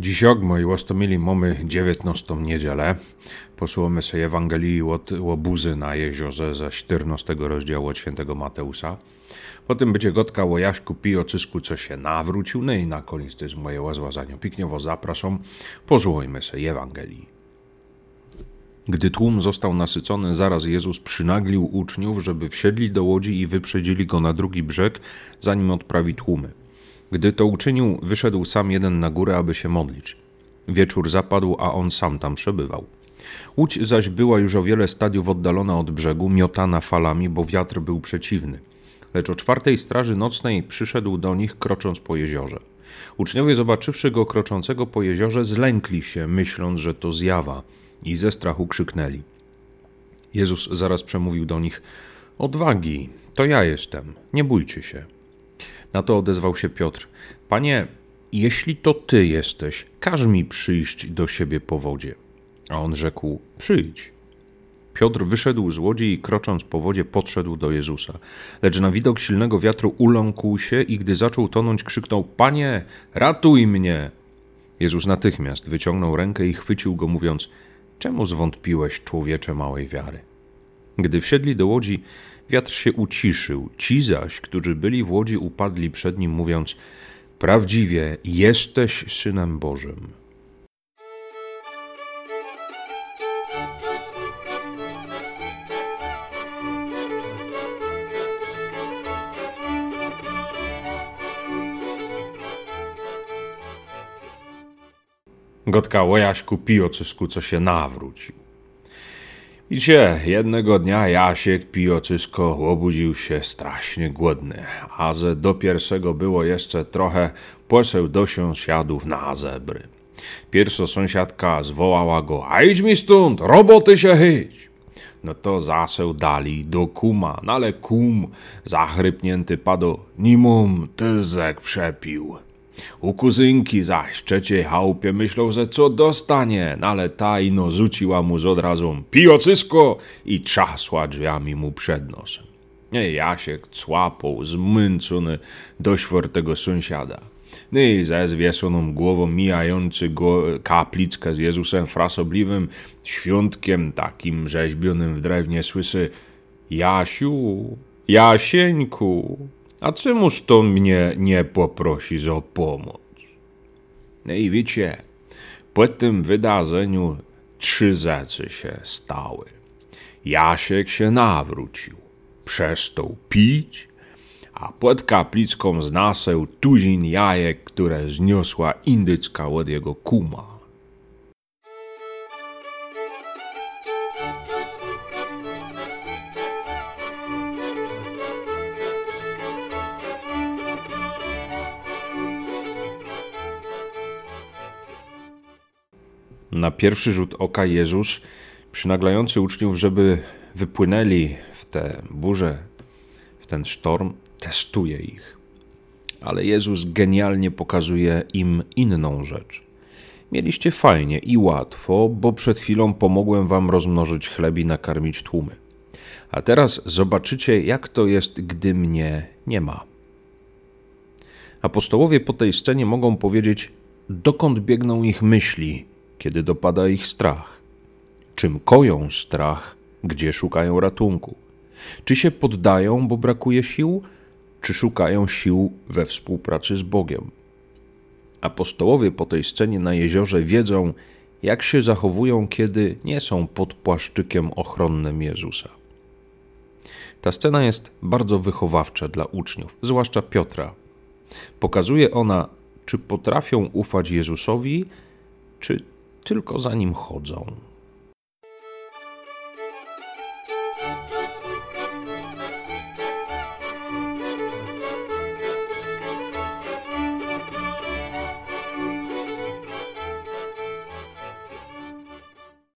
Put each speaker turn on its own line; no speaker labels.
Dziś moi łostomili mamy 19 niedzielę. Posłuchamy sobie Ewangelii od łobuzy na jeziorze ze 14 rozdziału od świętego Mateusza. Potem będzie gotka o Jaśku Pijocysku, co się nawrócił. No i na koniec to jest moje łazłazanie. Pikniowo zapraszam. Posłuchajmy sobie Ewangelii. Gdy tłum został nasycony, zaraz Jezus przynaglił uczniów, żeby wsiedli do łodzi i wyprzedzili go na drugi brzeg, zanim odprawi tłumy. Gdy to uczynił, wyszedł sam jeden na górę, aby się modlić. Wieczór zapadł, a on sam tam przebywał. Łódź zaś była już o wiele stadiów oddalona od brzegu, miotana falami, bo wiatr był przeciwny. Lecz o czwartej straży nocnej przyszedł do nich, krocząc po jeziorze. Uczniowie, zobaczywszy go kroczącego po jeziorze, zlękli się, myśląc, że to zjawa, i ze strachu krzyknęli. Jezus zaraz przemówił do nich: Odwagi, to ja jestem, nie bójcie się. Na to odezwał się Piotr: Panie, jeśli to ty jesteś, każ mi przyjść do siebie po wodzie. A on rzekł: Przyjdź. Piotr wyszedł z łodzi i krocząc po wodzie podszedł do Jezusa. Lecz na widok silnego wiatru uląkł się i gdy zaczął tonąć, krzyknął: Panie, ratuj mnie! Jezus natychmiast wyciągnął rękę i chwycił go, mówiąc: Czemu zwątpiłeś, człowiecze małej wiary? Gdy wsiedli do łodzi, Wiatr się uciszył, ci zaś, którzy byli w łodzi, upadli przed nim, mówiąc: Prawdziwie jesteś synem Bożym. Gotka łojaśku pijocysku, co się nawrócił. Widzicie, jednego dnia Jasiek pijocysko obudził się strasznie głodny, a ze do pierwszego było jeszcze trochę poseł do sąsiadów na zebry. Pierwsza sąsiadka zwołała go, a idź mi stąd, roboty się chyć. No to zaseł dali do kuma, no ale kum zachrypnięty padł, nimum tyzek przepił. U kuzynki zaś w trzeciej chałupie myślał, że co dostanie, no ale ta ino rzuciła mu z odrazą pijocysko i trzasła drzwiami mu przed nosem. Jasiek cłapał zmęczony do czwartego sąsiada. No i ze zwiesoną głową mijający go kaplickę z Jezusem frasobliwym, świątkiem takim rzeźbionym w drewnie słysy Jasiu, Jasieńku, a czemuż to mnie nie poprosi o pomoc? No i wiecie, po tym wydarzeniu trzy rzeczy się stały. Jasiek się nawrócił, przestał pić, a pod kaplicką znaseł tuzin jajek, które zniosła indycka od jego kuma. Na pierwszy rzut oka Jezus, przynaglający uczniów, żeby wypłynęli w tę burzę, w ten sztorm, testuje ich. Ale Jezus genialnie pokazuje im inną rzecz. Mieliście fajnie i łatwo, bo przed chwilą pomogłem wam rozmnożyć chleb i nakarmić tłumy. A teraz zobaczycie, jak to jest, gdy mnie nie ma. Apostołowie po tej scenie mogą powiedzieć, dokąd biegną ich myśli, kiedy dopada ich strach? Czym koją strach, gdzie szukają ratunku? Czy się poddają, bo brakuje sił, czy szukają sił we współpracy z Bogiem? Apostołowie po tej scenie na jeziorze wiedzą, jak się zachowują, kiedy nie są pod płaszczykiem ochronnym Jezusa. Ta scena jest bardzo wychowawcza dla uczniów, zwłaszcza Piotra. Pokazuje ona, czy potrafią ufać Jezusowi, czy tylko za nim chodzą.